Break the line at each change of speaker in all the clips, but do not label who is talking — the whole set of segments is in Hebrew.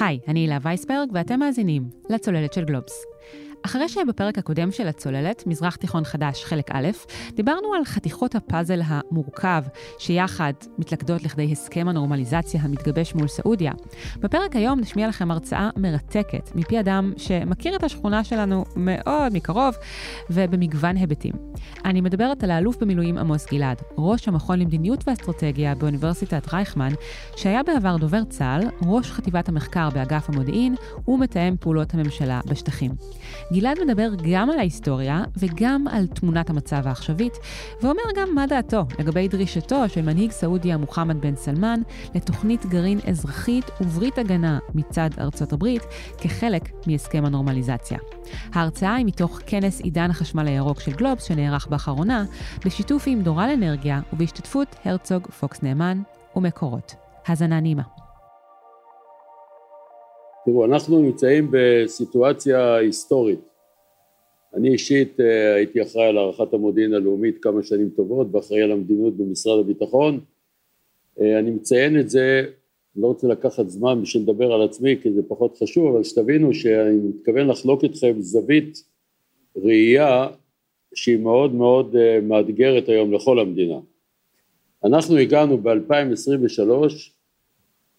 היי, אני הילה וייסברג ואתם מאזינים לצוללת של גלובס. אחרי שבפרק הקודם של הצוללת, מזרח תיכון חדש, חלק א', דיברנו על חתיכות הפאזל המורכב, שיחד מתלכדות לכדי הסכם הנורמליזציה המתגבש מול סעודיה. בפרק היום נשמיע לכם הרצאה מרתקת מפי אדם שמכיר את השכונה שלנו מאוד מקרוב ובמגוון היבטים. אני מדברת על האלוף במילואים עמוס גלעד, ראש המכון למדיניות ואסטרטגיה באוניברסיטת רייכמן, שהיה בעבר דובר צה"ל, ראש חטיבת המחקר באגף המודיעין ומתאם פעולות הממשלה בשטחים. גלעד מדבר גם על ההיסטוריה וגם על תמונת המצב העכשווית, ואומר גם מה דעתו לגבי דרישתו של מנהיג סעודיה מוחמד בן סלמן לתוכנית גרעין אזרחית וברית הגנה מצד ארצות הברית כחלק מהסכם הנורמליזציה. ההרצאה היא מתוך כנס עידן החשמל הירוק של גלובס שנערך באחרונה, בשיתוף עם דורל אנרגיה ובהשתתפות הרצוג פוקס נאמן ומקורות. האזנה נעימה.
תראו, אנחנו נמצאים בסיטואציה היסטורית. אני אישית אה, הייתי אחראי על הערכת המודיעין הלאומית כמה שנים טובות ואחראי על המדיניות במשרד הביטחון. אה, אני מציין את זה, לא רוצה לקחת זמן בשביל לדבר על עצמי כי זה פחות חשוב, אבל שתבינו שאני מתכוון לחלוק איתכם זווית ראייה שהיא מאוד מאוד אה, מאתגרת היום לכל המדינה. אנחנו הגענו ב-2023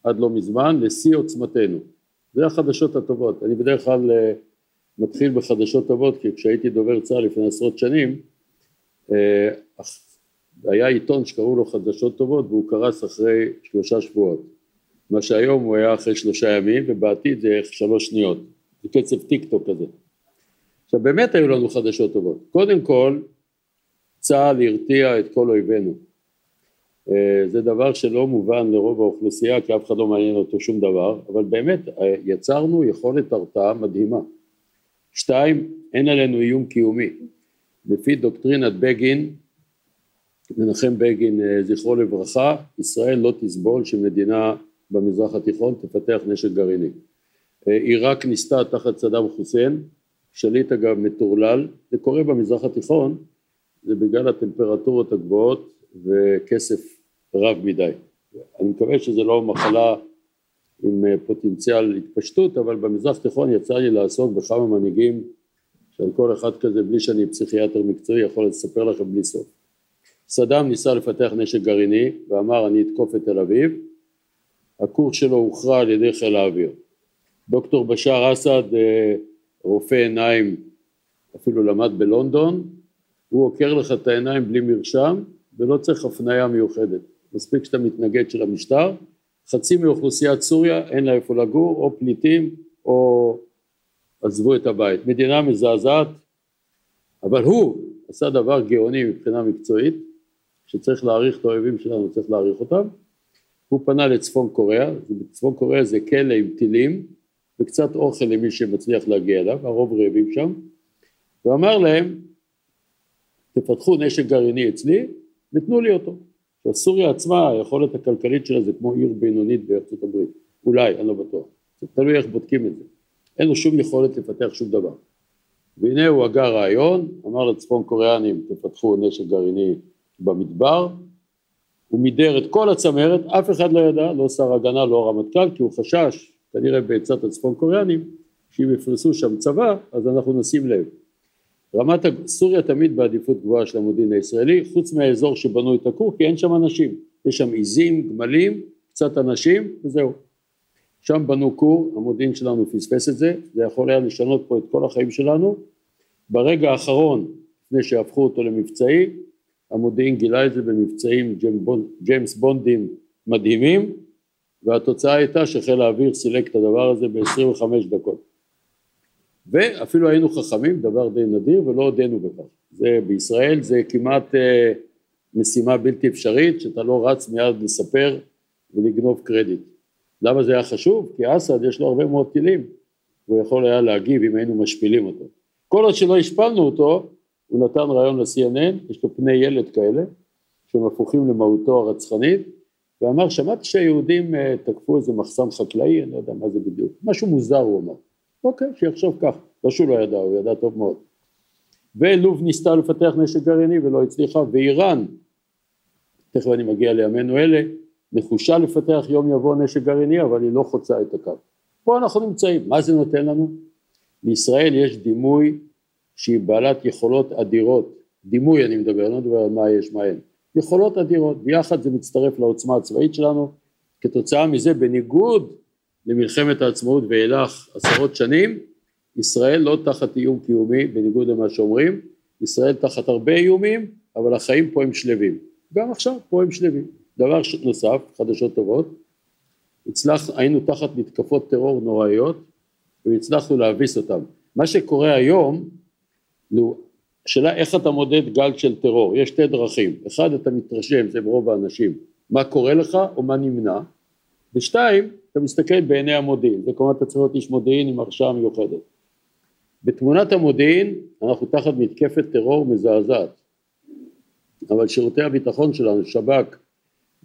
עד לא מזמן לשיא עוצמתנו. זה החדשות הטובות. אני בדרך כלל אה, מתחיל בחדשות טובות, כי כשהייתי דובר צה"ל לפני עשרות שנים, אה, היה עיתון שקראו לו חדשות טובות והוא קרס אחרי שלושה שבועות. מה שהיום הוא היה אחרי שלושה ימים ובעתיד זה שלוש שניות. זה קצב טיק טוק כזה. עכשיו באמת היו לנו חדשות טובות. קודם כל צה"ל הרתיע את כל אויבינו. אה, זה דבר שלא מובן לרוב האוכלוסייה כי אף אחד לא מעניין אותו שום דבר, אבל באמת אה, יצרנו יכולת הרתעה מדהימה. שתיים, אין עלינו איום קיומי. לפי דוקטרינת בגין, מנחם בגין אה, זכרו לברכה, ישראל לא תסבול שמדינה במזרח התיכון תפתח נשק גרעיני. עיראק ניסתה תחת סדאם חוסיין, שליט אגב מטורלל, זה קורה במזרח התיכון, זה בגלל הטמפרטורות הגבוהות וכסף רב מדי. אני מקווה שזה לא מחלה עם אה, פוטנציאל התפשטות, אבל במזרח תיכון יצא לי לעסוק בכמה מנהיגים שעל כל אחד כזה, בלי שאני פסיכיאטר מקצועי, יכול לספר לכם בלי סוף. סדאם ניסה לפתח נשק גרעיני ואמר אני אתקוף את תל אביב, הקורס שלו הוכרע על ידי חיל האוויר. דוקטור בשאר אסד, אה, רופא עיניים, אפילו למד בלונדון, הוא עוקר לך את העיניים בלי מרשם ולא צריך הפניה מיוחדת. מספיק שאתה מתנגד של המשטר, חצי מאוכלוסיית סוריה אין לה איפה לגור, או פליטים או עזבו את הבית. מדינה מזעזעת, אבל הוא עשה דבר גאוני מבחינה מקצועית, שצריך להעריך את האויבים שלנו, צריך להעריך אותם. הוא פנה לצפון קוריאה, צפון קוריאה זה כלא עם טילים וקצת אוכל למי שמצליח להגיע אליו, הרוב רעבים שם, ואמר להם, תפתחו נשק גרעיני אצלי ותנו לי אותו. סוריה עצמה, היכולת הכלכלית שלה זה כמו עיר בינונית בארצות הברית, אולי, אני לא בטוח, זה תלוי איך בודקים את זה, אין לו שום יכולת לפתח שום דבר. והנה הוא הגה רעיון, אמר לצפון קוריאנים תפתחו נשק גרעיני במדבר, הוא מידר את כל הצמרת, אף אחד לא ידע, לא שר הגנה, לא הרמטכ"ל, כי הוא חשש, כנראה בעצת הצפון קוריאנים, שאם יפרסו שם צבא, אז אנחנו נשים לב. רמת סוריה תמיד בעדיפות גבוהה של המודיעין הישראלי, חוץ מהאזור שבנו את הכור, כי אין שם אנשים, יש שם עיזים, גמלים, קצת אנשים וזהו. שם בנו כור, המודיעין שלנו פספס את זה, זה יכול היה לשנות פה את כל החיים שלנו. ברגע האחרון, לפני שהפכו אותו למבצעי, המודיעין גילה את זה במבצעים ג'יימס בונדים מדהימים, והתוצאה הייתה שחיל האוויר סילק את הדבר הזה ב-25 דקות. ואפילו היינו חכמים, דבר די נדיר, ולא הודינו בכך. זה בישראל זה כמעט אה, משימה בלתי אפשרית, שאתה לא רץ מיד לספר ולגנוב קרדיט. למה זה היה חשוב? כי אסד יש לו הרבה מאוד טילים, הוא יכול היה להגיב אם היינו משפילים אותו. כל עוד שלא השפלנו אותו, הוא נתן רעיון ל-CNN, יש לו פני ילד כאלה, שהם הפוכים למהותו הרצחנית, ואמר, שמעתי שהיהודים אה, תקפו איזה מחסם חקלאי, אני לא יודע מה זה בדיוק, משהו מוזר הוא אמר. אוקיי, שיחשוב כך, לא שהוא לא ידע, הוא ידע טוב מאוד. ולוב ניסתה לפתח נשק גרעיני ולא הצליחה, ואיראן, תכף אני מגיע לימינו אלה, נחושה לפתח יום יבוא נשק גרעיני, אבל היא לא חוצה את הקו. פה אנחנו נמצאים, מה זה נותן לנו? לישראל יש דימוי שהיא בעלת יכולות אדירות, דימוי אני מדבר, אני לא מדבר על מה יש, מה אין, יכולות אדירות, ביחד זה מצטרף לעוצמה הצבאית שלנו, כתוצאה מזה בניגוד למלחמת העצמאות ואילך עשרות שנים, ישראל לא תחת איום קיומי בניגוד למה שאומרים, ישראל תחת הרבה איומים, אבל החיים פה הם שלווים, גם עכשיו פה הם שלווים. דבר נוסף, חדשות טובות, הצלח, היינו תחת מתקפות טרור נוראיות והצלחנו להביס אותם. מה שקורה היום, השאלה איך אתה מודד גל של טרור, יש שתי דרכים, אחד אתה מתרשם, זה ברוב האנשים, מה קורה לך או מה נמנע, ושתיים, אתה מסתכל בעיני המודיעין, כלומר אתה צריך להיות איש מודיעין עם הרשאה מיוחדת. בתמונת המודיעין אנחנו תחת מתקפת טרור מזעזעת, אבל שירותי הביטחון שלנו, שב"כ,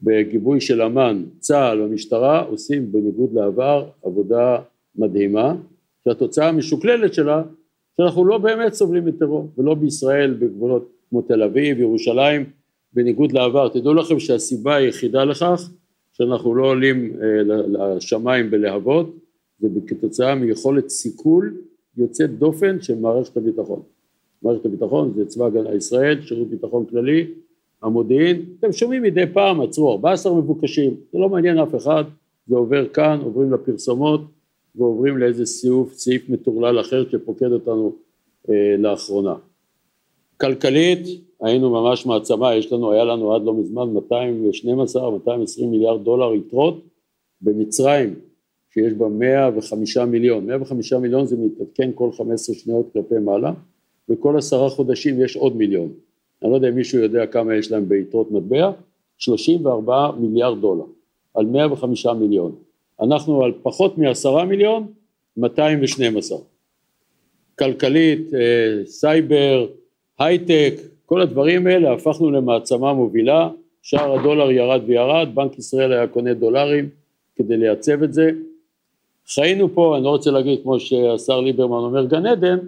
בגיבוי של אמ"ן, צה"ל והמשטרה עושים בניגוד לעבר עבודה מדהימה, שהתוצאה המשוקללת שלה שאנחנו לא באמת סובלים מטרור, ולא בישראל בגבולות כמו תל אביב, ירושלים, בניגוד לעבר. תדעו לכם שהסיבה היחידה לכך שאנחנו לא עולים אה, לשמיים בלהבות, זה כתוצאה מיכולת סיכול יוצאת דופן של מערכת הביטחון. מערכת הביטחון זה צבא הגנה לישראל, שירות ביטחון כללי, המודיעין, אתם שומעים מדי פעם, עצרו 14 מבוקשים, זה לא מעניין אף אחד, זה עובר כאן, עוברים לפרסומות ועוברים לאיזה סיוף, סעיף מטורלל אחר שפוקד אותנו אה, לאחרונה. כלכלית היינו ממש מעצמה, יש לנו, היה לנו עד לא מזמן 212-220 מיליארד דולר יתרות במצרים שיש בה 105 מיליון, 105 מיליון זה מתעדכן כל 15 שניות כלפי מעלה וכל עשרה חודשים יש עוד מיליון, אני לא יודע אם מישהו יודע כמה יש להם ביתרות מטבע, 34 מיליארד דולר על 105 מיליון, אנחנו על פחות מעשרה מיליון, 212. כלכלית, אה, סייבר, הייטק, כל הדברים האלה הפכנו למעצמה מובילה, שער הדולר ירד וירד, בנק ישראל היה קונה דולרים כדי לייצב את זה. חיינו פה, אני לא רוצה להגיד כמו שהשר ליברמן אומר גן עדן,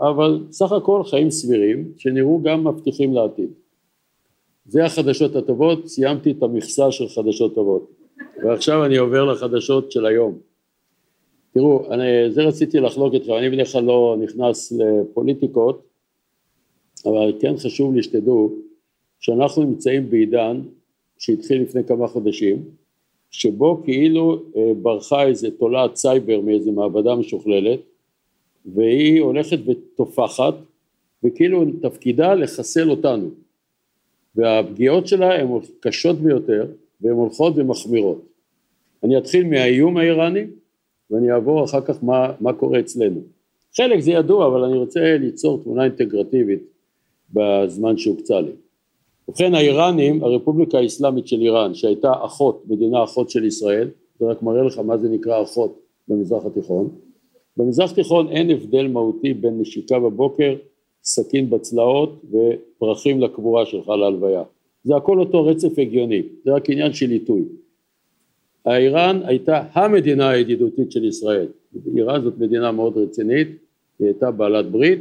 אבל סך הכל חיים סבירים שנראו גם מבטיחים לעתיד. זה החדשות הטובות, סיימתי את המכסה של חדשות טובות. ועכשיו אני עובר לחדשות של היום. תראו, אני, זה רציתי לחלוק איתכם, אני בדרך כלל לא נכנס לפוליטיקות, אבל כן חשוב לי שתדעו שאנחנו נמצאים בעידן שהתחיל לפני כמה חודשים, שבו כאילו אה, ברחה איזה תולעת סייבר מאיזה מעבדה משוכללת, והיא הולכת ותופחת, וכאילו תפקידה לחסל אותנו, והפגיעות שלה הן קשות ביותר, והן הולכות ומחמירות. אני אתחיל מהאיום האיראני ואני אעבור אחר כך מה, מה קורה אצלנו. חלק זה ידוע אבל אני רוצה ליצור תמונה אינטגרטיבית בזמן שהוקצה לי. ובכן האיראנים, הרפובליקה האסלאמית של איראן שהייתה אחות, מדינה אחות של ישראל, זה רק מראה לך מה זה נקרא אחות במזרח התיכון, במזרח התיכון אין הבדל מהותי בין נשיקה בבוקר, סכין בצלעות ופרחים לקבורה שלך להלוויה. זה הכל אותו רצף הגיוני, זה רק עניין של עיתוי. איראן הייתה המדינה הידידותית של ישראל, איראן זאת מדינה מאוד רצינית, היא הייתה בעלת ברית,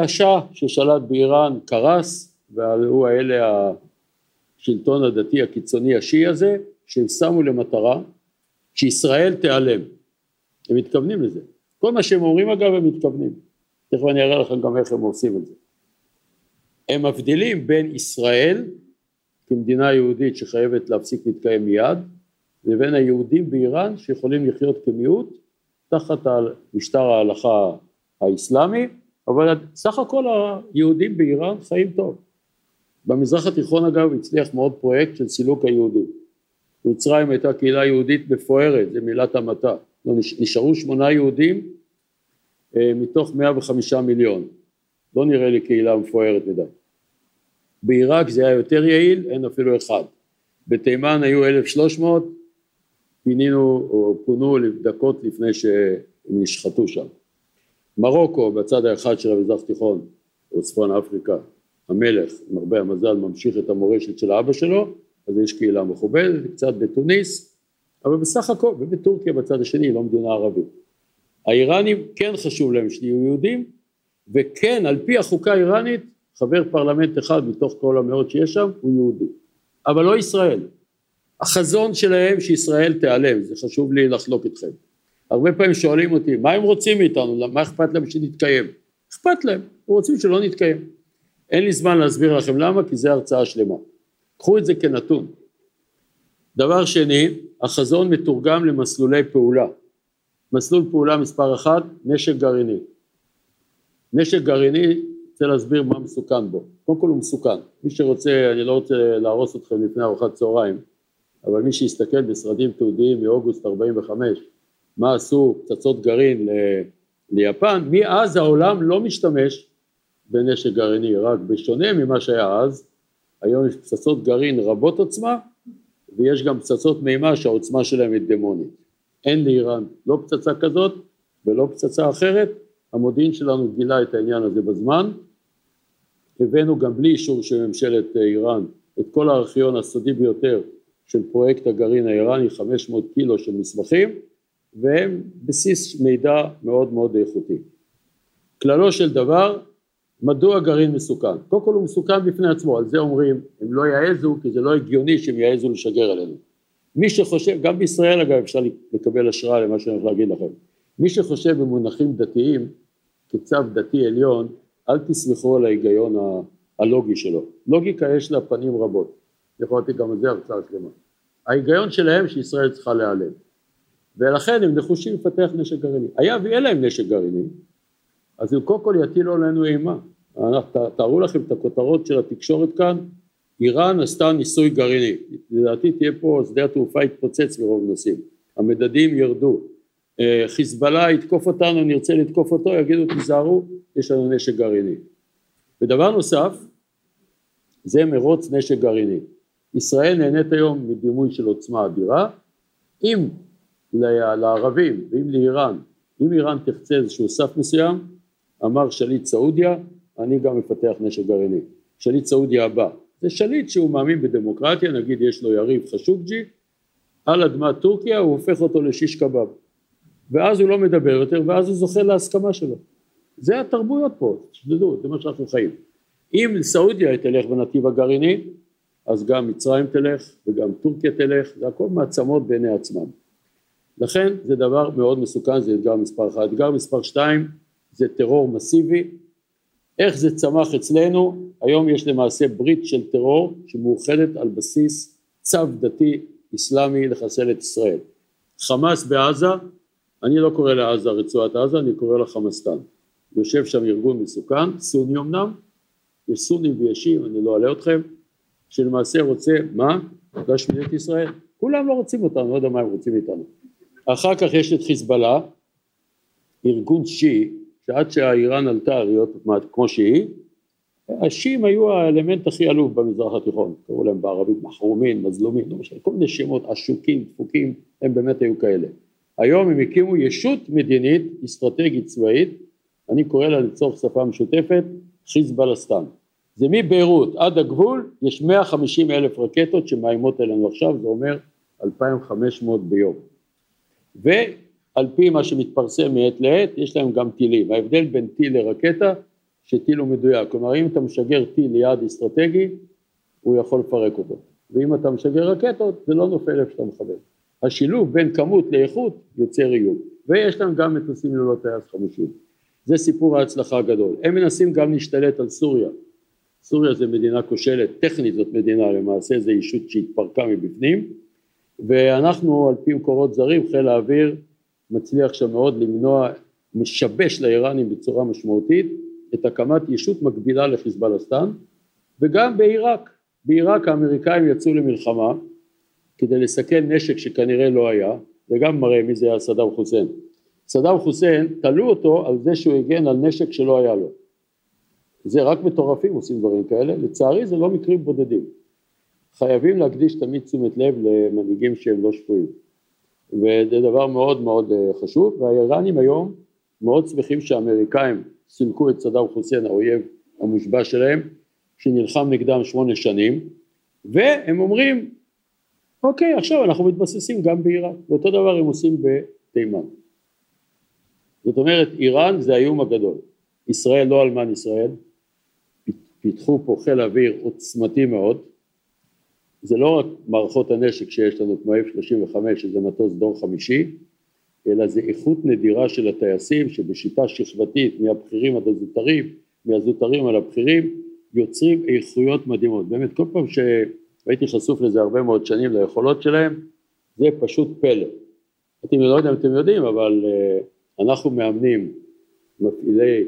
השאה ששלט באיראן קרס והיו האלה השלטון הדתי הקיצוני השיעי הזה שהם שמו למטרה שישראל תיעלם, הם מתכוונים לזה, כל מה שהם אומרים אגב הם מתכוונים, תכף אני אראה לכם גם איך הם עושים את זה, הם מבדילים בין ישראל כמדינה יהודית שחייבת להפסיק להתקיים מיד לבין היהודים באיראן שיכולים לחיות כמיעוט תחת משטר ההלכה האסלאמי, אבל סך הכל היהודים באיראן חיים טוב. במזרח התיכון אגב הצליח מאוד פרויקט של סילוק היהודים. מצרים הייתה קהילה יהודית מפוארת, זה מילת המעטה. לא, נשארו שמונה יהודים אה, מתוך 105 מיליון. לא נראה לי קהילה מפוארת מדי. בעיראק זה היה יותר יעיל, אין אפילו אחד. בתימן היו 1,300, פינינו או פונו דקות לפני שהם נשחטו שם. מרוקו בצד האחד של המזרח התיכון או צפון אפריקה המלך עם הרבה המזל ממשיך את המורשת של אבא שלו אז יש קהילה מכובדת קצת בתוניס אבל בסך הכל ובטורקיה בצד השני לא מדינה ערבית. האיראנים כן חשוב להם שיהיו יהודים וכן על פי החוקה האיראנית חבר פרלמנט אחד מתוך כל המאות שיש שם הוא יהודי. אבל לא ישראל. החזון שלהם שישראל תיעלם, זה חשוב לי לחלוק איתכם. הרבה פעמים שואלים אותי, מה הם רוצים מאיתנו, מה אכפת להם שנתקיים? אכפת להם, הם רוצים שלא נתקיים. אין לי זמן להסביר לכם למה, כי זו הרצאה שלמה. קחו את זה כנתון. דבר שני, החזון מתורגם למסלולי פעולה. מסלול פעולה מספר אחת, נשק גרעיני. נשק גרעיני, רוצה להסביר מה מסוכן בו. קודם כל הוא מסוכן. מי שרוצה, אני לא רוצה להרוס אתכם לפני ארוחת צהריים, אבל מי שיסתכל בסרטים תיעודיים מאוגוסט 45, מה עשו פצצות גרעין. ליפן, מאז העולם לא משתמש בנשק גרעיני, רק בשונה ממה שהיה אז, היום יש פצצות גרעין רבות עוצמה, ויש גם פצצות מימה שהעוצמה שלהן היא דמונית. אין לאיראן לא פצצה כזאת ולא פצצה אחרת, המודיעין שלנו גילה את העניין הזה בזמן, הבאנו גם בלי אישור של ממשלת איראן את כל הארכיון הסודי ביותר של פרויקט הגרעין האיראני, 500 קילו של מסמכים, והם בסיס מידע מאוד מאוד איכותי. כללו של דבר, מדוע גרעין מסוכן? קודם כל הוא מסוכן בפני עצמו, על זה אומרים, הם לא יעזו, כי זה לא הגיוני שהם יעזו לשגר עלינו. מי שחושב, גם בישראל אגב אפשר לקבל השראה למה שאני הולך להגיד לכם, מי שחושב במונחים דתיים, כצו דתי עליון, אל תסמכו על ההיגיון הלוגי שלו. לוגיקה יש לה פנים רבות, יכולתי גם על זה הרצאה שלמה. ההיגיון שלהם שישראל צריכה להיעלם. ולכן הם נחושים לפתח נשק גרעיני. היה ויהיה להם נשק גרעיני, אז הם קודם כל יטילו עלינו אימה. תארו לכם את הכותרות של התקשורת כאן, איראן עשתה ניסוי גרעיני, לדעתי תהיה פה, שדה התעופה יתפוצץ מרוב נושאים, המדדים ירדו, אה, חיזבאללה יתקוף אותנו, נרצה לתקוף אותו, יגידו תיזהרו, יש לנו נשק גרעיני. ודבר נוסף, זה מרוץ נשק גרעיני. ישראל נהנית היום מדימוי של עוצמה אדירה, אם לערבים ואם לאיראן, אם איראן תחצה איזשהו סף מסוים, אמר שליט סעודיה, אני גם מפתח נשק גרעיני. שליט סעודיה הבא. זה שליט שהוא מאמין בדמוקרטיה, נגיד יש לו יריב חשוקג'י, על אדמת טורקיה הוא הופך אותו לשיש קבב. ואז הוא לא מדבר יותר, ואז הוא זוכה להסכמה שלו. זה התרבויות פה, תשתדלו, זה מה שאנחנו חיים. אם סעודיה תלך בנתיב הגרעיני, אז גם מצרים תלך וגם טורקיה תלך, זה הכל מעצמות בעיני עצמם. לכן זה דבר מאוד מסוכן, זה אתגר מספר אחד. אתגר מספר שתיים זה טרור מסיבי. איך זה צמח אצלנו? היום יש למעשה ברית של טרור שמאוחדת על בסיס צו דתי אסלאמי לחסל את ישראל. חמאס בעזה, אני לא קורא לעזה רצועת עזה, אני קורא לה חמאסטן. יושב שם ארגון מסוכן, סוני אמנם, יש סונים וישים, אני לא אעלה אתכם, שלמעשה רוצה, מה? להשמיד את ישראל. כולם לא רוצים אותנו, לא יודע מה הם רוצים איתנו. אחר כך יש את חיזבאללה, ארגון שיעי, שעד שהאיראן עלתה להיות כמו שהיא, השיעים היו האלמנט הכי עלוב במזרח התיכון, קראו להם בערבית מחרומין, מזלומים, לא משנה, כל מיני שמות עשוקים, דפוקים, הם באמת היו כאלה. היום הם הקימו ישות מדינית, אסטרטגית צבאית, אני קורא לה לצורך שפה משותפת, חיזבאלסטן. זה מביירות עד הגבול, יש 150 אלף רקטות שמאיימות עלינו עכשיו, זה אומר 2,500 ביום. ועל פי מה שמתפרסם מעת לעת, יש להם גם טילים. ההבדל בין טיל לרקטה, שטיל הוא מדויק. כלומר, אם אתה משגר טיל ליעד אסטרטגי, הוא יכול לפרק אותו. ואם אתה משגר רקטות, זה לא נופל איפה שאתה מכוון. השילוב בין כמות לאיכות יוצר איום. ויש להם גם מטוסים ללא טייס חמושים. זה סיפור ההצלחה הגדול. הם מנסים גם להשתלט על סוריה. סוריה זה מדינה כושלת, טכנית זאת מדינה, למעשה זה ישות שהתפרקה מבפנים, ואנחנו על פי מקורות זרים, חיל האוויר מצליח שם מאוד למנוע, משבש לאיראנים בצורה משמעותית את הקמת ישות מקבילה לחיזבאלסטן וגם בעיראק, בעיראק האמריקאים יצאו למלחמה כדי לסכן נשק שכנראה לא היה, וגם מראה מי זה היה סדאם חוסיין. סדאם חוסיין, תלו אותו על זה שהוא הגן על נשק שלא היה לו. זה רק מטורפים עושים דברים כאלה, לצערי זה לא מקרים בודדים. חייבים להקדיש תמיד תשומת לב למנהיגים שהם לא שפויים. וזה דבר מאוד מאוד אה, חשוב, והאיראנים היום מאוד שמחים שהאמריקאים סילקו את סדאם חוסיין, האויב המושבע שלהם, שנלחם נגדם שמונה שנים, והם אומרים, אוקיי, עכשיו אנחנו מתבססים גם בעיראק, ואותו דבר הם עושים בתימן. זאת אומרת, איראן זה האיום הגדול. ישראל לא אלמן ישראל, פיתחו פה חיל אוויר עוצמתי מאוד, זה לא רק מערכות הנשק שיש לנו כמו F-35 שזה מטוס דור חמישי, אלא זה איכות נדירה של הטייסים שבשיטה שכבתית מהבכירים עד הזוטרים, מהזוטרים על הבכירים, יוצרים איכויות מדהימות. באמת כל פעם שהייתי חשוף לזה הרבה מאוד שנים ליכולות שלהם, זה פשוט פלא. אתם לא יודע אם אתם יודעים, אבל אה, אנחנו מאמנים מפעילי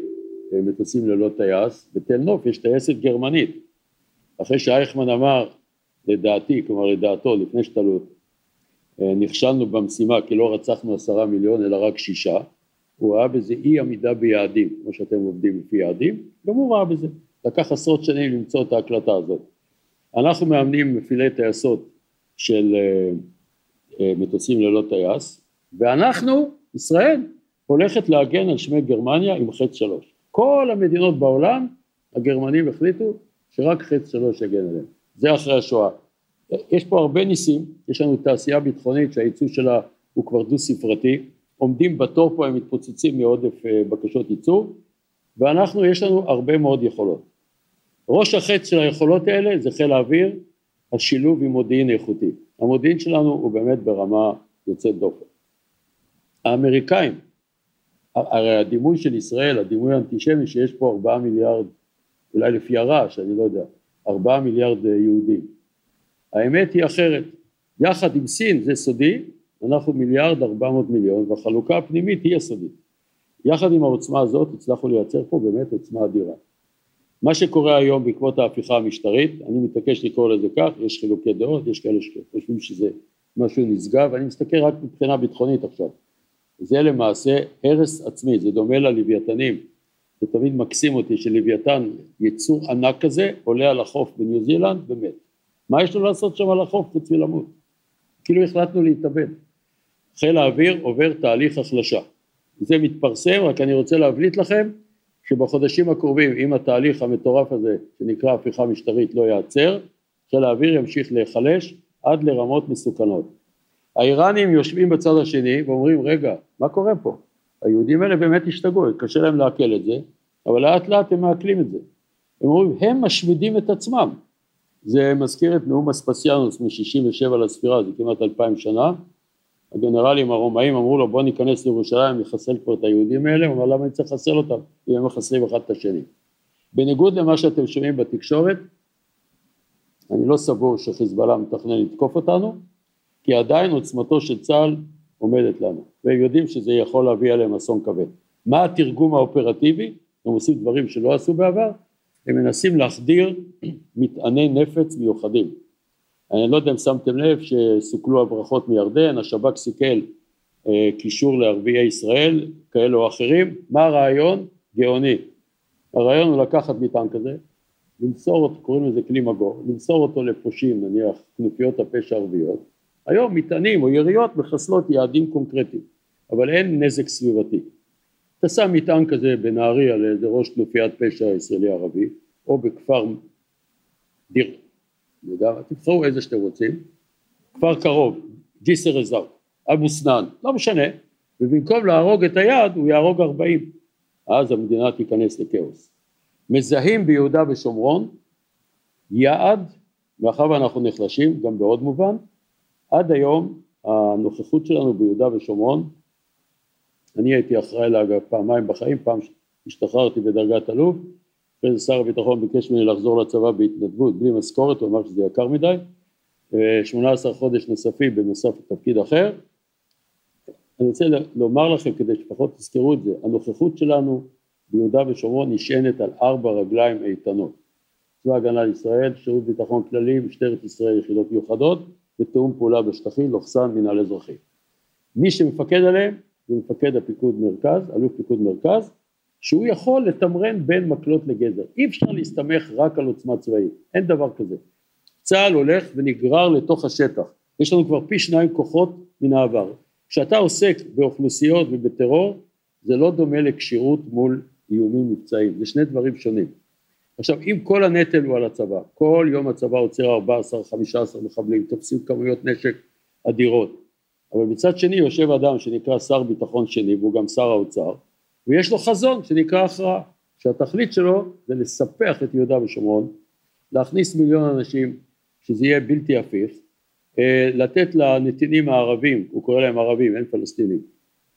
אה, מטוסים ללא טייס, בתל נוף יש טייסת גרמנית. אחרי שאייכמן אמר, לדעתי, כלומר לדעתו, לפני שתלו אה, נכשלנו במשימה כי לא רצחנו עשרה מיליון אלא רק שישה, הוא ראה בזה אי עמידה ביעדים, כמו שאתם עובדים לפי יעדים, גם הוא ראה בזה. לקח עשרות שנים למצוא את ההקלטה הזאת. אנחנו מאמנים מפעילי טייסות של מטוסים ללא טייס, ואנחנו, ישראל, הולכת להגן על שמי גרמניה עם חץ שלוש. כל המדינות בעולם, הגרמנים החליטו שרק חץ שלוש יגן עליהם. זה אחרי השואה. יש פה הרבה ניסים, יש לנו תעשייה ביטחונית שהייצוא שלה הוא כבר דו ספרתי, עומדים בתור פה, הם מתפוצצים מעודף אה, בקשות ייצוא, ואנחנו, יש לנו הרבה מאוד יכולות. ראש החץ של היכולות האלה זה חיל האוויר, השילוב עם מודיעין איכותי. המודיעין שלנו הוא באמת ברמה יוצאת דופן. האמריקאים, הרי הדימוי של ישראל, הדימוי האנטישמי שיש פה ארבעה מיליארד, אולי לפי הרעש, אני לא יודע, ארבעה מיליארד אה, יהודים. האמת היא אחרת, יחד עם סין זה סודי, אנחנו מיליארד ארבע מאות מיליון והחלוקה הפנימית היא הסודית. יחד עם העוצמה הזאת הצלחנו לייצר פה באמת עוצמה אדירה. מה שקורה היום בעקבות ההפיכה המשטרית, אני מתעקש לקרוא לזה כך, יש חילוקי דעות, יש כאלה שחושבים שזה משהו נשגב, אני מסתכל רק מבחינה ביטחונית עכשיו. זה למעשה הרס עצמי, זה דומה ללוויתנים, זה תמיד מקסים אותי שלוויתן, יצור ענק כזה, עולה על החוף בניו זילנד ומת. מה יש לו לעשות שם על החוף חוץ מלמות? כאילו החלטנו להתאבד. חיל האוויר עובר תהליך החלשה. זה מתפרסם, רק אני רוצה להבליט לכם שבחודשים הקרובים, אם התהליך המטורף הזה, שנקרא הפיכה משטרית, לא ייעצר, חיל האוויר ימשיך להיחלש עד לרמות מסוכנות. האיראנים יושבים בצד השני ואומרים רגע מה קורה פה היהודים האלה באמת השתגעו קשה להם לעכל את זה אבל לאט לאט הם מעכלים את זה. הם אומרים הם משמידים את עצמם. זה מזכיר את נאום אספסיאנוס מ-67 לספירה זה כמעט אלפיים שנה. הגנרלים הרומאים אמרו לו בוא ניכנס לירושלים נחסל כבר את היהודים האלה. הוא אמר למה אני צריך לחסל אותם? אם הם מחסלים אחד את השני. בניגוד למה שאתם שומעים בתקשורת אני לא סבור שחיזבאללה מתכנן לתקוף אותנו כי עדיין עוצמתו של צה"ל עומדת לנו, והם יודעים שזה יכול להביא עליהם אסון כבד. מה התרגום האופרטיבי? הם עושים דברים שלא עשו בעבר, הם מנסים להחדיר מטעני נפץ מיוחדים. אני לא יודע אם שמתם לב שסוכלו הברחות מירדן, השב"כ סיכל אה, קישור לערביי ישראל, כאלה או אחרים, מה הרעיון? גאוני. הרעיון הוא לקחת מטען כזה, למסור אותו, קוראים לזה כלי מגור, למסור אותו לפושעים, נניח כנופיות הפשע ערביות, היום מטענים או יריות מחסלות יעדים קונקרטיים, אבל אין נזק סביבתי. אתה שם מטען כזה בנהריה לאיזה ראש כנופיית פשע ישראלי ערבי, או בכפר דיר, תבחרו איזה שאתם רוצים, כפר קרוב, ג'יסר א אבו סנאן, לא משנה, ובמקום להרוג את היעד הוא יהרוג ארבעים, אז המדינה תיכנס לכאוס. מזהים ביהודה ושומרון יעד, מאחר ואנחנו נחלשים גם בעוד מובן, עד היום הנוכחות שלנו ביהודה ושומרון, אני הייתי אחראי לה פעמיים בחיים, פעם השתחררתי בדרגת אלוף, אחרי זה שר הביטחון ביקש ממני לחזור לצבא בהתנדבות בלי משכורת, הוא אמר שזה יקר מדי, 18 חודש נוספים בנוסף לתפקיד אחר. אני רוצה לומר לכם כדי שפחות תזכרו את זה, הנוכחות שלנו ביהודה ושומרון נשענת על ארבע רגליים איתנות. צבא הגנה לישראל, שירות ביטחון כללי, משטרת ישראל, יחידות מיוחדות, ותיאום פעולה בשטחים, לוחסן מנהל אזרחי. מי שמפקד עליהם זה מפקד הפיקוד מרכז, אלוף פיקוד מרכז, שהוא יכול לתמרן בין מקלות לגזר. אי אפשר להסתמך רק על עוצמה צבאית, אין דבר כזה. צה"ל הולך ונגרר לתוך השטח, יש לנו כבר פי שניים כוחות מן העבר. כשאתה עוסק באוכלוסיות ובטרור, זה לא דומה לכשירות מול איומים מבצעיים, זה שני דברים שונים. עכשיו אם כל הנטל הוא על הצבא, כל יום הצבא עוצר 14-15 מחבלים, תופסים כמויות נשק אדירות, אבל מצד שני יושב אדם שנקרא שר ביטחון שני והוא גם שר האוצר ויש לו חזון שנקרא הכרעה, שהתכלית שלו זה לספח את יהודה ושומרון, להכניס מיליון אנשים שזה יהיה בלתי הפיך, אה, לתת לנתינים הערבים, הוא קורא להם ערבים, אין פלסטינים,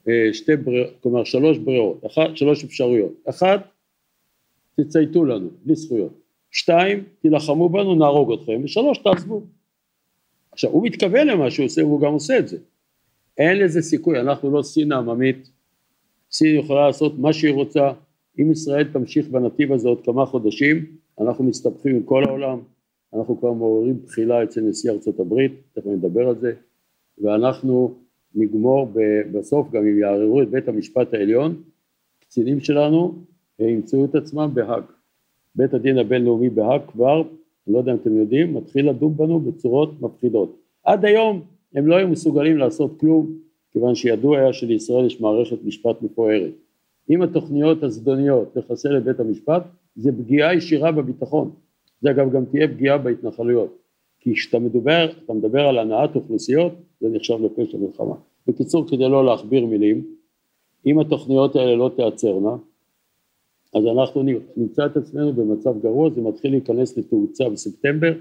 אה, שתי ברירות, כלומר שלוש ברירות, אחת, שלוש אפשרויות, אחת, תצייתו לנו, בלי זכויות, שתיים, תילחמו בנו, נהרוג אתכם, ושלוש, תעזבו. עכשיו, הוא מתכוון למה שהוא עושה, והוא גם עושה את זה. אין לזה סיכוי, אנחנו לא סין העממית, סין יכולה לעשות מה שהיא רוצה, אם ישראל תמשיך בנתיב הזה עוד כמה חודשים, אנחנו מסתבכים עם כל העולם, אנחנו כבר מעוררים בחילה אצל נשיא ארצות הברית, תכף נדבר על זה, ואנחנו נגמור בסוף גם אם יערערו את בית המשפט העליון, קצינים שלנו ימצאו את עצמם בהאג. בית הדין הבינלאומי בהאג כבר, אני לא יודע אם אתם יודעים, מתחיל לדון בנו בצורות מפחידות. עד היום הם לא היו מסוגלים לעשות כלום, כיוון שידוע היה שלישראל יש מערכת משפט מפוארת. אם התוכניות הזדוניות לחסל את בית המשפט, זה פגיעה ישירה בביטחון. זה אגב גם תהיה פגיעה בהתנחלויות. כי כשאתה מדבר, אתה מדבר על הנעת אוכלוסיות, זה נחשב לפשע מלחמה. בקיצור, כדי לא להכביר מילים, אם התוכניות האלה לא תיעצרנה, אז אנחנו נמצא את עצמנו במצב גרוע, זה מתחיל להיכנס לתאוצה בספטמבר,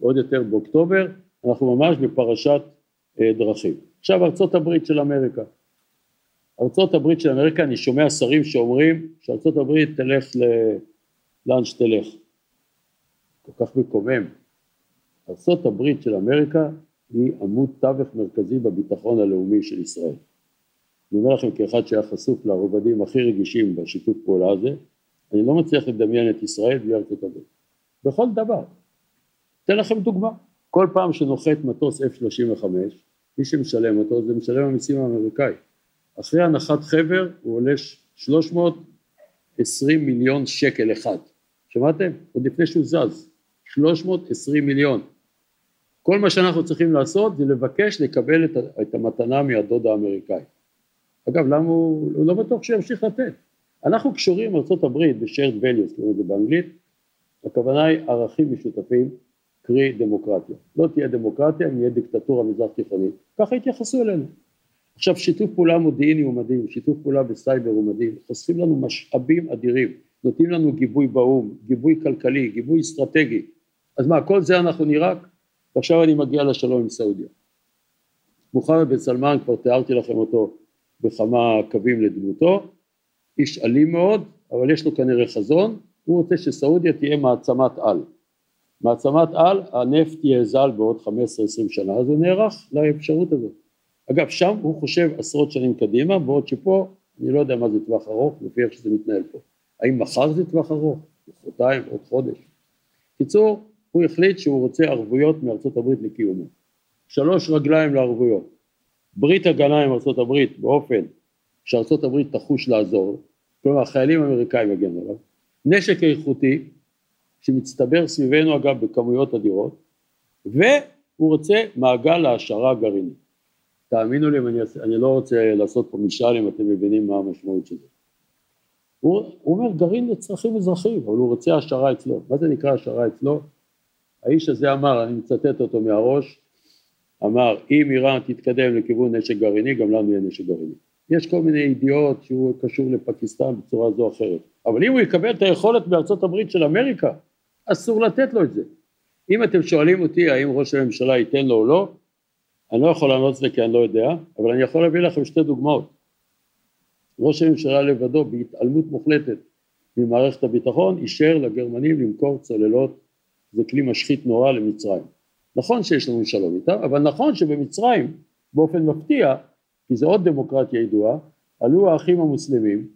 עוד יותר באוקטובר, אנחנו ממש בפרשת דרכים. עכשיו ארצות הברית של אמריקה. ארצות הברית של אמריקה, אני שומע שרים שאומרים שארצות הברית תלך ל... לאן שתלך. כל כך מקומם. ארצות הברית של אמריקה היא עמוד תווך מרכזי בביטחון הלאומי של ישראל. אני אומר לכם כאחד שהיה חשוף לרובדים הכי רגישים בשיתוף פעולה הזה, אני לא מצליח לדמיין את ישראל בלי ארצות הברית. בכל דבר. אתן לכם דוגמה. כל פעם שנוחת מטוס F-35, מי שמשלם אותו זה משלם המיסים האמריקאי. אחרי הנחת חבר הוא עולה 320 מיליון שקל אחד. שמעתם? עוד לפני שהוא זז. 320 מיליון. כל מה שאנחנו צריכים לעשות זה לבקש לקבל את, את המתנה מהדוד האמריקאי. אגב, למה הוא, הוא לא בטוח שימשיך לתת. אנחנו קשורים ארה"ב ב-shared values, קוראים לזה באנגלית, הכוונה היא ערכים משותפים, קרי דמוקרטיה. לא תהיה דמוקרטיה אם יהיה דיקטטורה מזרח תיכונית, ככה יתייחסו אלינו. עכשיו שיתוף פעולה מודיעיני הוא מדהים, שיתוף פעולה בסייבר הוא מדהים, חוסכים לנו משאבים אדירים, נותנים לנו גיבוי באו"ם, גיבוי כלכלי, גיבוי אסטרטגי, אז מה, כל זה אנחנו נירק? ועכשיו אני מגיע לשלום עם סעודיה. מוחמד בן סלמן, כבר תיארתי לכם אותו בכמה קווים לדמותו, איש אלים מאוד, אבל יש לו כנראה חזון, הוא רוצה שסעודיה תהיה מעצמת על. מעצמת על, הנפט יאזל בעוד 15-20 שנה, אז הוא נערך לאפשרות הזאת. אגב, שם הוא חושב עשרות שנים קדימה, בעוד שפה, אני לא יודע מה זה טווח ארוך, לפי איך שזה מתנהל פה. האם מחר זה טווח ארוך? חודשיים, עוד חודש. קיצור, הוא החליט שהוא רוצה ערבויות מארצות הברית לקיומו. שלוש רגליים לערבויות. ברית הגנה עם ארצות הברית באופן שארצות הברית תחוש לעזור, כלומר החיילים האמריקאים יגנו עליו, נשק איכותי שמצטבר סביבנו אגב בכמויות אדירות, והוא רוצה מעגל העשרה גרעינית. תאמינו לי, אני, אני לא רוצה לעשות פה משאל אם אתם מבינים מה המשמעות של זה. הוא, הוא אומר גרעין לצרכים אזרחיים, אבל הוא רוצה העשרה אצלו. מה זה נקרא העשרה אצלו? האיש הזה אמר, אני מצטט אותו מהראש, אמר אם איראן תתקדם לכיוון נשק גרעיני גם לנו יהיה נשק גרעיני. יש כל מיני ידיעות שהוא קשור לפקיסטן בצורה זו או אחרת, אבל אם הוא יקבל את היכולת בארצות הברית של אמריקה, אסור לתת לו את זה. אם אתם שואלים אותי האם ראש הממשלה ייתן לו או לא, אני לא יכול לענות את זה כי אני לא יודע, אבל אני יכול להביא לכם שתי דוגמאות. ראש הממשלה לבדו בהתעלמות מוחלטת ממערכת הביטחון אישר לגרמנים למכור צוללות זה כלי משחית נורא למצרים. נכון שיש לנו שלום איתם, אבל נכון שבמצרים באופן מפתיע, כי זו עוד דמוקרטיה ידועה, עלו האחים המוסלמים,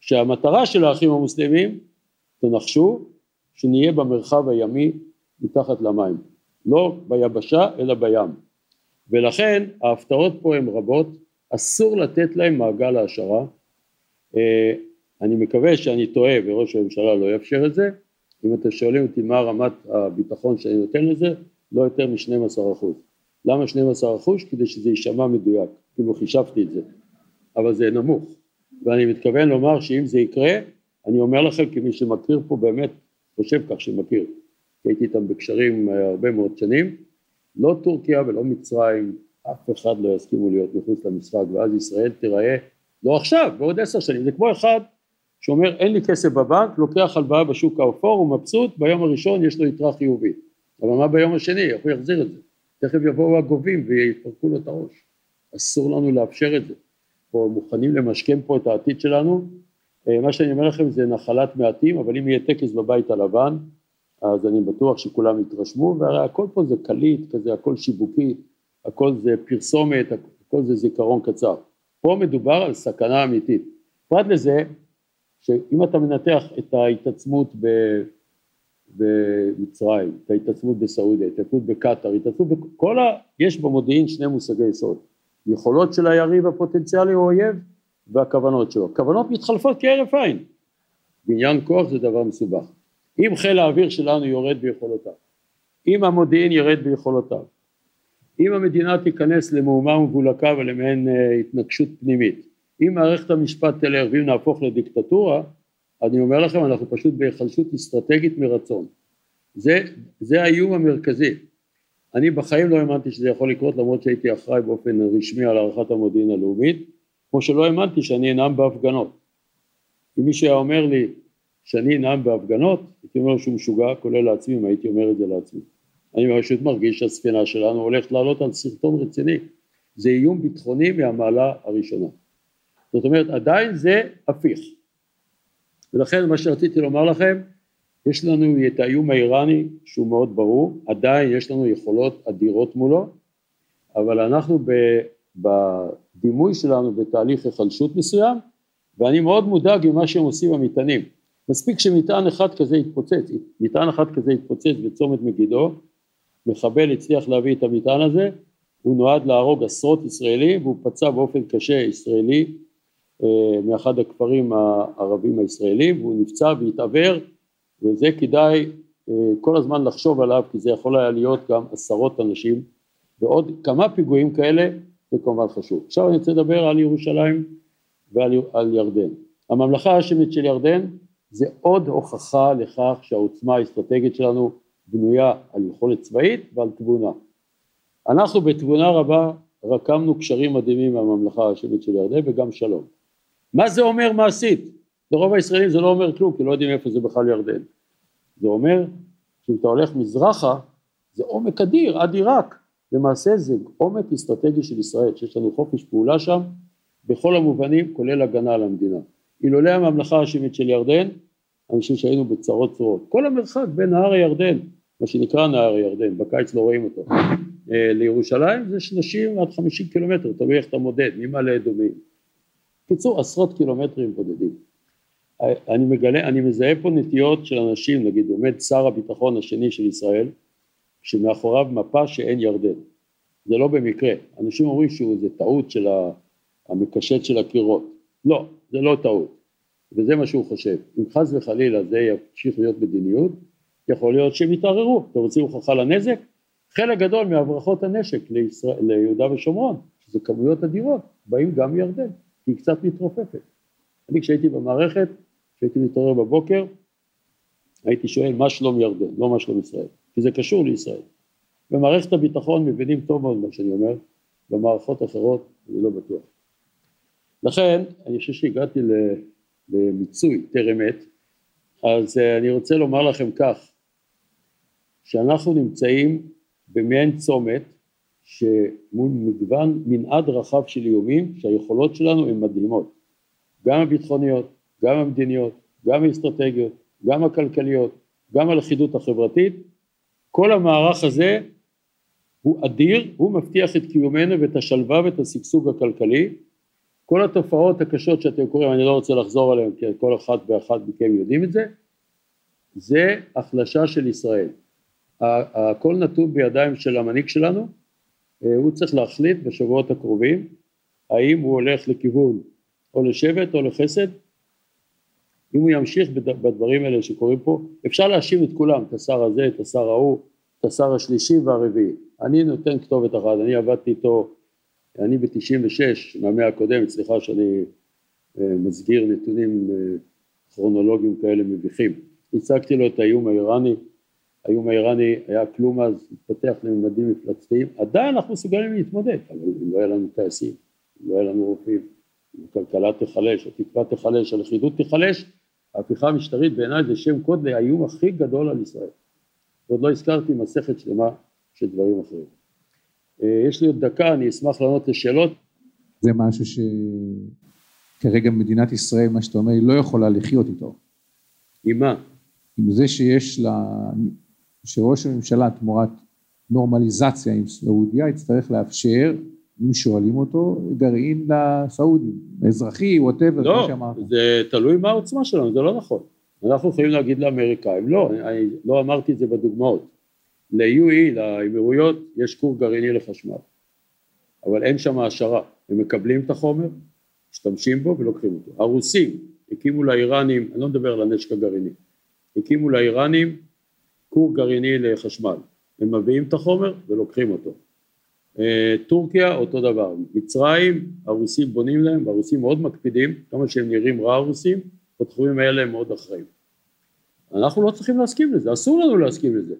שהמטרה של האחים המוסלמים, תנחשו, שנהיה במרחב הימי מתחת למים, לא ביבשה אלא בים. ולכן ההפתעות פה הן רבות, אסור לתת להם מעגל העשרה. אה, אני מקווה שאני טועה וראש הממשלה לא יאפשר את זה, אם אתם שואלים אותי מה רמת הביטחון שאני נותן לזה, לא יותר מ-12 אחוז. למה 12 אחוז? כדי שזה יישמע מדויק, כאילו חישבתי את זה, אבל זה נמוך, ואני מתכוון לומר שאם זה יקרה, אני אומר לכם כמי שמכיר פה באמת, חושב כך שמכיר, כי הייתי איתם בקשרים אה, הרבה מאוד שנים, לא טורקיה ולא מצרים, אף אחד לא יסכימו להיות מחוץ למשחק, ואז ישראל תיראה, לא עכשיו, בעוד עשר שנים, זה כמו אחד שאומר אין לי כסף בבנק, לוקח הלוואה בשוק האפור, הוא מבסוט, ביום הראשון יש לו יתרה חיובית. אבל מה ביום השני, איך הוא יחזיר את זה? תכף יבואו הגובים ויפרקו לו את הראש. אסור לנו לאפשר את זה. פה מוכנים למשכן פה את העתיד שלנו. אה, מה שאני אומר לכם זה נחלת מעטים, אבל אם יהיה טקס בבית הלבן, אז אני בטוח שכולם יתרשמו, והרי הכל פה זה קליט כזה, הכל שיווקי, הכל זה פרסומת, הכל זה זיכרון קצר. פה מדובר על סכנה אמיתית. פרט לזה, שאם אתה מנתח את ההתעצמות ב... במצרים, את ההתעצמות בסעודיה, ההתעצמות בקטאר, התעצמות בכל ה... יש במודיעין שני מושגי יסוד, יכולות של היריב הפוטנציאלי או אויב והכוונות שלו. כוונות מתחלפות כהרף עין. בניין כוח זה דבר מסובך. אם חיל האוויר שלנו יורד ביכולותיו, אם המודיעין ירד ביכולותיו, אם המדינה תיכנס למהומה ומבולקה ולמעין אה, התנגשות פנימית, אם מערכת המשפט תלך ואם נהפוך לדיקטטורה, אני אומר לכם אנחנו פשוט בהיחלשות אסטרטגית מרצון. זה, זה האיום המרכזי. אני בחיים לא האמנתי שזה יכול לקרות למרות שהייתי אחראי באופן רשמי על הערכת המודיעין הלאומית, כמו שלא האמנתי שאני אנאם בהפגנות. אם מישהו היה אומר לי שאני אנאם בהפגנות, הייתי אומר שהוא משוגע, כולל לעצמי, אם הייתי אומר את זה לעצמי. אני פשוט מרגיש שהספינה שלנו הולכת לעלות על סרטון רציני. זה איום ביטחוני מהמעלה הראשונה. זאת אומרת, עדיין זה הפיך. ולכן מה שרציתי לומר לכם, יש לנו את האיום האיראני שהוא מאוד ברור, עדיין יש לנו יכולות אדירות מולו, אבל אנחנו בדימוי שלנו בתהליך היחלשות מסוים, ואני מאוד מודאג ממה שהם עושים המטענים. מספיק שמטען אחד כזה יתפוצץ, מטען אחד כזה יתפוצץ בצומת מגידו, מחבל הצליח להביא את המטען הזה, הוא נועד להרוג עשרות ישראלים והוא פצע באופן קשה ישראלי אה, מאחד הכפרים הערבים הישראלים והוא נפצע והתעוור וזה כדאי אה, כל הזמן לחשוב עליו כי זה יכול היה להיות גם עשרות אנשים ועוד כמה פיגועים כאלה זה כמובן חשוב. עכשיו אני רוצה לדבר על ירושלים ועל ירדן. הממלכה האשמית של ירדן זה עוד הוכחה לכך שהעוצמה האסטרטגית שלנו בנויה על יכולת צבאית ועל תבונה. אנחנו בתבונה רבה רקמנו קשרים מדהימים מהממלכה האשמית של ירדן וגם שלום. מה זה אומר מעשית? לרוב הישראלים זה לא אומר כלום כי לא יודעים איפה זה בכלל ירדן. זה אומר שאם אתה הולך מזרחה זה עומק אדיר עד עיראק למעשה זה עומק אסטרטגי של ישראל שיש לנו חופש פעולה שם בכל המובנים כולל הגנה על המדינה. אילולא הממלכה האשמית של ירדן חושב שהיינו בצרות צרורות. כל המרחק בין נהר הירדן, מה שנקרא נהר הירדן, בקיץ לא רואים אותו, אה, לירושלים זה 30 עד 50 קילומטר, תלוי איך אתה מודד, ממעלה אדומים. קיצור עשרות קילומטרים בודדים. אני מגלה, אני מזהה פה נטיות של אנשים, נגיד עומד שר הביטחון השני של ישראל, שמאחוריו מפה שאין ירדן. זה לא במקרה, אנשים אומרים שזה טעות של המקשט של הקירות. לא, זה לא טעות. וזה מה שהוא חושב. אם חס וחלילה זה ימשיך להיות מדיניות, יכול להיות שהם יתערערו. אתם רוצים הוכחה לנזק? חלק גדול מהברחות הנשק לישראל, ליהודה ושומרון, שזה כמויות אדירות, באים גם מירדן, כי היא קצת מתרופפת. אני כשהייתי במערכת, כשהייתי מתעורר בבוקר, הייתי שואל מה שלום ירדן, לא מה שלום ישראל, כי זה קשור לישראל. במערכת הביטחון מבינים טוב מאוד מה שאני אומר, במערכות אחרות אני לא בטוח. לכן אני חושב שהגעתי למיצוי טרם עת, אז אה, אני רוצה לומר לכם כך, שאנחנו נמצאים במעין צומת שמול מגוון מנעד רחב של איומים שהיכולות שלנו הן מדהימות, גם הביטחוניות, גם המדיניות, גם האסטרטגיות, גם הכלכליות, גם הלכידות החברתית, כל המערך הזה הוא אדיר, הוא מבטיח את קיומנו ואת השלווה ואת השגשוג הכלכלי כל התופעות הקשות שאתם קוראים, אני לא רוצה לחזור עליהן כי כל אחת ואחת מכם יודעים את זה, זה החלשה של ישראל. הכל נתון בידיים של המנהיג שלנו, אה, הוא צריך להחליט בשבועות הקרובים האם הוא הולך לכיוון או לשבט או לחסד, אם הוא ימשיך בדברים האלה שקורים פה, אפשר להאשים את כולם, את השר הזה, את השר ההוא, את השר השלישי והרביעי. אני נותן כתובת אחת, אני עבדתי איתו אני ב-96, מהמאה הקודמת, סליחה שאני אה, מסגיר נתונים אה, כרונולוגיים כאלה מביכים, הצגתי לו את האיום האיראני, האיום האיראני היה כלום אז, התפתח לממדים מפלצתיים, עדיין אנחנו מסוגלים להתמודד, אבל אם לא היה לנו טייסים, אם לא היה לנו רופאים, אם הכלכלה תיחלש, התקווה תיחלש, הלכידות תיחלש, ההפיכה המשטרית בעיניי זה שם קוד לאיום הכי גדול על ישראל. ועוד לא הזכרתי מסכת שלמה של דברים אחרים. אה, יש לי עוד דקה, אני אשמח לענות לשאלות.
זה משהו שכרגע מדינת ישראל, מה שאתה אומר, היא לא יכולה לחיות איתו.
עם מה?
עם זה שיש לה, שראש הממשלה תמורת נורמליזציה עם סעודיה יצטרך לאפשר, אם שואלים אותו, גרעין לסעודים, אזרחי, ווטאבר,
לא, כמו שאמרת. זה תלוי מה העוצמה שלנו, זה לא נכון. אנחנו יכולים להגיד לאמריקאים, לא, אני לא אמרתי את זה בדוגמאות. ל-UE, לאמירויות, יש כור גרעיני לחשמל, אבל אין שם העשרה, הם מקבלים את החומר, משתמשים בו ולוקחים אותו. הרוסים הקימו לאיראנים, אני לא מדבר על הנשק הגרעיני, הקימו לאיראנים כור גרעיני לחשמל, הם מביאים את החומר ולוקחים אותו. אה, טורקיה אותו דבר, מצרים הרוסים בונים להם והרוסים מאוד מקפידים, כמה שהם נראים רע הרוסים, בתחומים האלה הם מאוד אחראים. אנחנו לא צריכים להסכים לזה, אסור לנו להסכים לזה.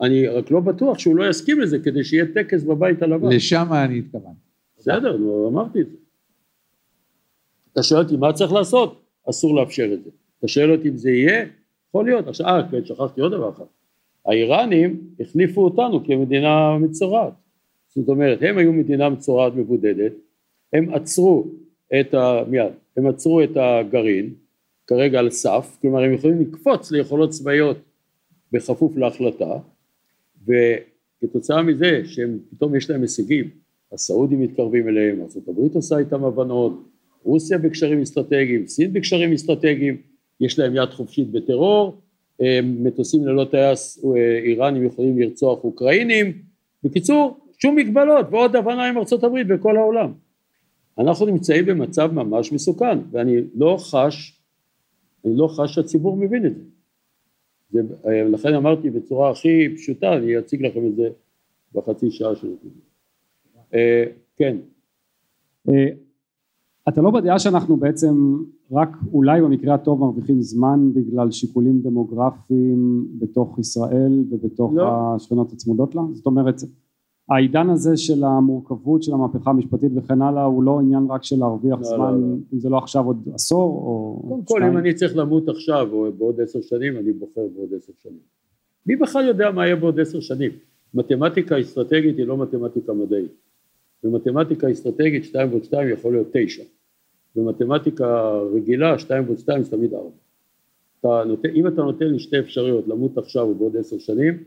אני רק לא בטוח שהוא לא יסכים לזה כדי שיהיה טקס בבית הלבן.
לשם אני התכוונתי.
בסדר, נו, אמרתי את זה. אתה שואל אותי מה צריך לעשות? אסור לאפשר את זה. אתה שואל אותי אם זה יהיה? יכול להיות. עכשיו, אה, כן, שכחתי עוד דבר אחד. האיראנים החליפו אותנו כמדינה מצורעת. זאת אומרת, הם היו מדינה מצורעת מבודדת, הם עצרו את ה... מיד, הם עצרו את הגרעין, כרגע על סף, כלומר הם יכולים לקפוץ ליכולות צבאיות בכפוף להחלטה, וכתוצאה מזה שהם פתאום יש להם הישגים, הסעודים מתקרבים אליהם, ארה"ב עושה איתם הבנות, רוסיה בקשרים אסטרטגיים, סין בקשרים אסטרטגיים, יש להם יד חופשית בטרור, מטוסים ללא טייס אה, איראנים יכולים לרצוח אוקראינים, בקיצור שום מגבלות ועוד הבנה עם ארה"ב וכל העולם. אנחנו נמצאים במצב ממש מסוכן ואני לא חש, אני לא חש שהציבור מבין את זה. זה אה, לכן אמרתי בצורה הכי פשוטה, אני אציג לכם את זה בחצי שעה של אה, כן.
אתה לא בדעה שאנחנו בעצם רק אולי במקרה הטוב מרוויחים זמן בגלל שיקולים דמוגרפיים בתוך ישראל ובתוך לא. השכנות הצמודות לה? זאת אומרת העידן הזה של המורכבות של המהפכה המשפטית וכן הלאה הוא לא עניין רק של להרוויח לא, זמן לא, לא. אם זה לא עכשיו עוד עשור או
קודם כל אם אני צריך למות עכשיו או בעוד עשר שנים אני בוחר בעוד עשר שנים. מי בכלל יודע מה יהיה בעוד עשר שנים? מתמטיקה אסטרטגית היא לא מתמטיקה מדעית. במתמטיקה אסטרטגית שתיים ועוד שתיים יכול להיות תשע. במתמטיקה רגילה שתיים ועוד שתיים זה תמיד ארבע. אתה נותן, אם אתה נותן לי שתי אפשרויות למות עכשיו או בעוד עשר שנים,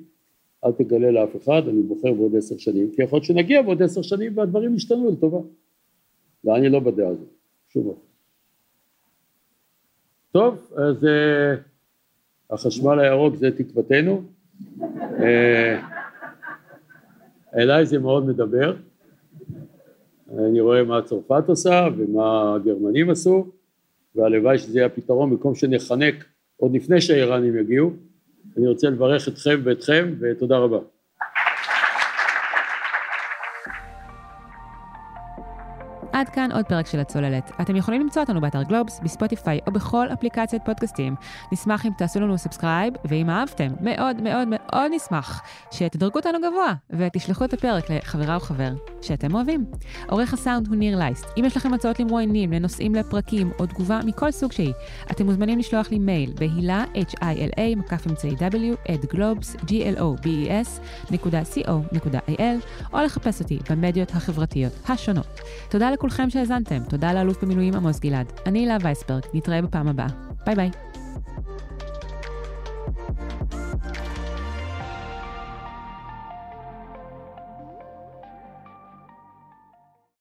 אל תגלה לאף אחד, אני בוחר בעוד עשר שנים, כי יכול להיות שנגיע בעוד עשר שנים והדברים ישתנו לטובה. ואני לא בדעה הזאת, אופן. טוב, אז uh, החשמל הירוק זה תקוותנו. Uh, אליי זה מאוד מדבר. אני רואה מה צרפת עושה ומה הגרמנים עשו והלוואי שזה יהיה הפתרון במקום שנחנק עוד לפני שהאיראנים יגיעו. אני רוצה לברך אתכם ואתכם ותודה רבה.
עד כאן עוד פרק של הצוללת. אתם יכולים למצוא אותנו באתר גלובס, בספוטיפיי או בכל אפליקציית פודקאסטים. נשמח אם תעשו לנו subscribe, ואם אהבתם, מאוד מאוד מאוד נשמח שתדרגו אותנו גבוה ותשלחו את הפרק לחברה או חבר שאתם אוהבים. עורך הסאונד הוא ניר לייסט. אם יש לכם הצעות למרואיינים, לנושאים לפרקים או תגובה מכל סוג שהיא, אתם מוזמנים לשלוח לי מייל בהילה, h-i-l-a, מקף אמצעי w, at globes, g-l-o-b-e-s, co.il, או לחפש אותי במדיות החברתיות השונות. תודה לכולם. לכולכם שהאזנתם. תודה לאלוף במילואים עמוס גלעד. אני הילה וייסברג, נתראה בפעם הבאה. ביי ביי.